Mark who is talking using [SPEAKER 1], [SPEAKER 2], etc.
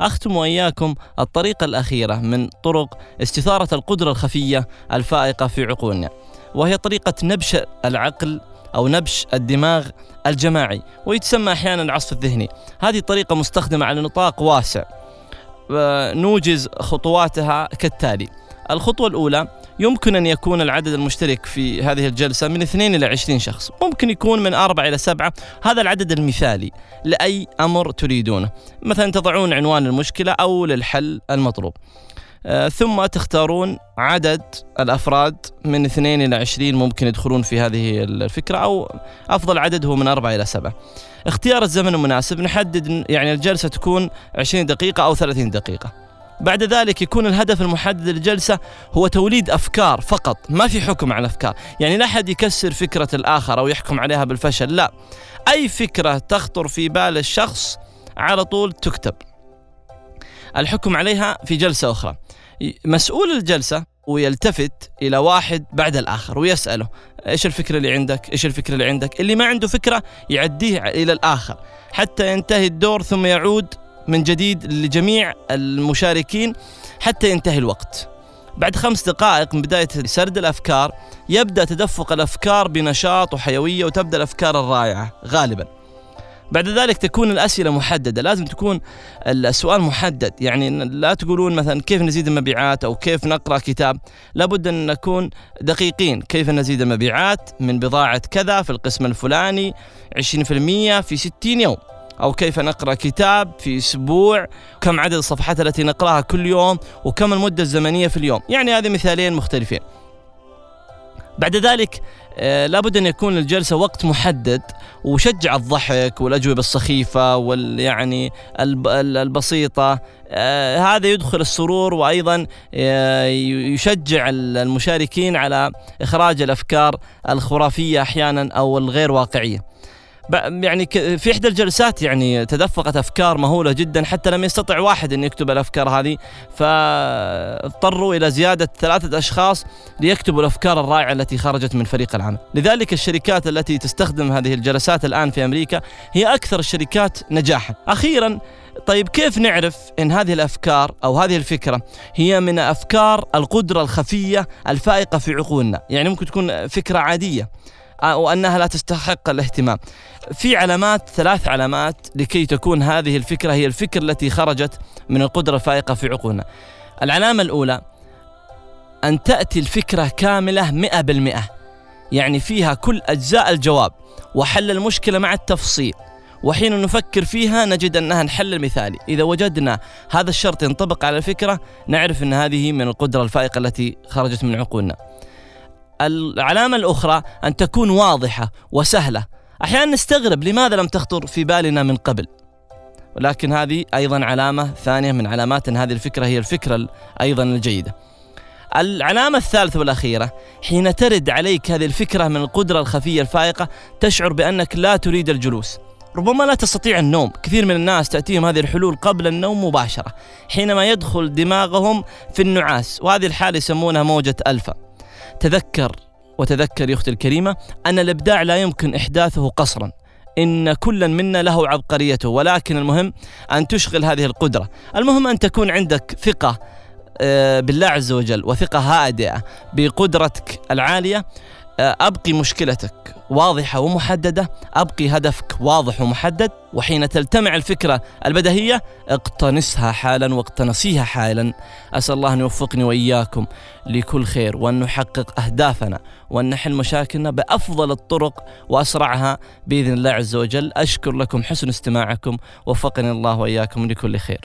[SPEAKER 1] أختم وإياكم الطريقة الأخيرة من طرق استثارة القدرة الخفية الفائقة في عقولنا وهي طريقة نبش العقل أو نبش الدماغ الجماعي ويتسمى أحيانا العصف الذهني. هذه طريقة مستخدمة على نطاق واسع نوجز خطواتها كالتالي الخطوة الأولى يمكن أن يكون العدد المشترك في هذه الجلسة من اثنين إلى عشرين شخص. ممكن يكون من أربعة إلى سبعة. هذا العدد المثالي لأي أمر تريدونه. مثلا تضعون عنوان المشكلة أو للحل المطلوب. آه، ثم تختارون عدد الأفراد من اثنين إلى عشرين ممكن يدخلون في هذه الفكرة أو أفضل عدد هو من أربعة إلى سبعة. اختيار الزمن المناسب. نحدد يعني الجلسة تكون 20 دقيقة أو 30 دقيقة. بعد ذلك يكون الهدف المحدد للجلسة هو توليد أفكار فقط ما في حكم على الأفكار. يعني لا أحد يكسر فكرة الآخر أو يحكم عليها بالفشل لا. أي فكرة تخطر في بال الشخص على طول تكتب. الحكم عليها في جلسة أخرى. مسؤول الجلسة ويلتفت إلى واحد بعد الآخر ويسأله إيش الفكرة اللي عندك؟ إيش الفكرة اللي عندك؟ اللي ما عنده فكرة يعديه إلى الآخر. حتى ينتهي الدور ثم يعود من جديد لجميع المشاركين حتى ينتهي الوقت. بعد خمس دقائق من بداية سرد الأفكار يبدأ تدفق الأفكار بنشاط وحيوية وتبدأ الأفكار الرائعة غالبا. بعد ذلك تكون الأسئلة محددة لازم تكون السؤال محدد. يعني لا تقولون مثلا كيف نزيد المبيعات أو كيف نقرأ كتاب. لابد أن نكون دقيقين. كيف نزيد المبيعات؟ من بضاعة كذا في القسم الفلاني 20% في 60 يوم. أو كيف نقرأ كتاب في أسبوع كم عدد الصفحات التي نقرأها كل يوم وكم المدة الزمنية في اليوم. يعني هذه مثالين مختلفين. بعد ذلك آه لابد أن يكون الجلسة وقت محدد وشجع الضحك والأجوبة السخيفة وال يعني البسيطة. آه هذا يدخل السرور وأيضا آه يشجع المشاركين على إخراج الأفكار الخرافية أحيانا أو الغير واقعية. يعني في إحدى الجلسات يعني تدفقت أفكار مهولة جدا حتى لم يستطع واحد إن يكتب الأفكار هذه. فاضطروا إلى زيادة ثلاثة أشخاص ليكتبوا الأفكار الرائعة التي خرجت من فريق العمل. لذلك الشركات التي تستخدم هذه الجلسات الآن في أمريكا هي أكثر الشركات نجاحا. أخيرا طيب كيف نعرف إن هذه الأفكار أو هذه الفكرة هي من أفكار القدرة الخفية الفائقة في عقولنا؟ يعني ممكن تكون فكرة عادية. وأنها لا تستحق الاهتمام. في علامات ثلاث علامات لكي تكون هذه الفكرة هي الفكرة التي خرجت من القدرة الفائقة في عقولنا. العلامة الأولى أن تأتي الفكرة كاملة مئة بالمئة. يعني فيها كل أجزاء الجواب وحل المشكلة مع التفصيل. وحين نفكر فيها نجد أنها الحل المثالي. إذا وجدنا هذا الشرط ينطبق على الفكرة نعرف أن هذه من القدرة الفائقة التي خرجت من عقولنا. العلامة الأخرى أن تكون واضحة وسهلة. أحيانا نستغرب لماذا لم تخطر في بالنا من قبل. ولكن هذه أيضا علامة ثانية من علامات أن هذه الفكرة هي الفكرة أيضا الجيدة. العلامة الثالثة والأخيرة حين ترد عليك هذه الفكرة من القدرة الخفية الفائقة تشعر بأنك لا تريد الجلوس. ربما لا تستطيع النوم. كثير من الناس تأتيهم هذه الحلول قبل النوم مباشرة حينما يدخل دماغهم في النعاس. وهذه الحالة يسمونها موجة ألفا. تذكر وتذكر يا أختي الكريمة أن الإبداع لا يمكن إحداثه قصرا. إن كلا منا له عبقريته ولكن المهم أن تشغل هذه القدرة. المهم أن تكون عندك ثقة آه، بالله عز وجل وثقة هادئة بقدرتك العالية. آه، أبقي مشكلتك واضحة ومحددة. أبقي هدفك واضح ومحدد. وحين تلتمع الفكرة البدهية اقتنصها حالا واقتنصيها حالا. أسأل الله أن يوفقني وإياكم لكل خير وأن نحقق أهدافنا وأن نحل مشاكلنا بأفضل الطرق وأسرعها بإذن الله عز وجل. أشكر لكم حسن استماعكم. وفقني الله وإياكم لكل خير.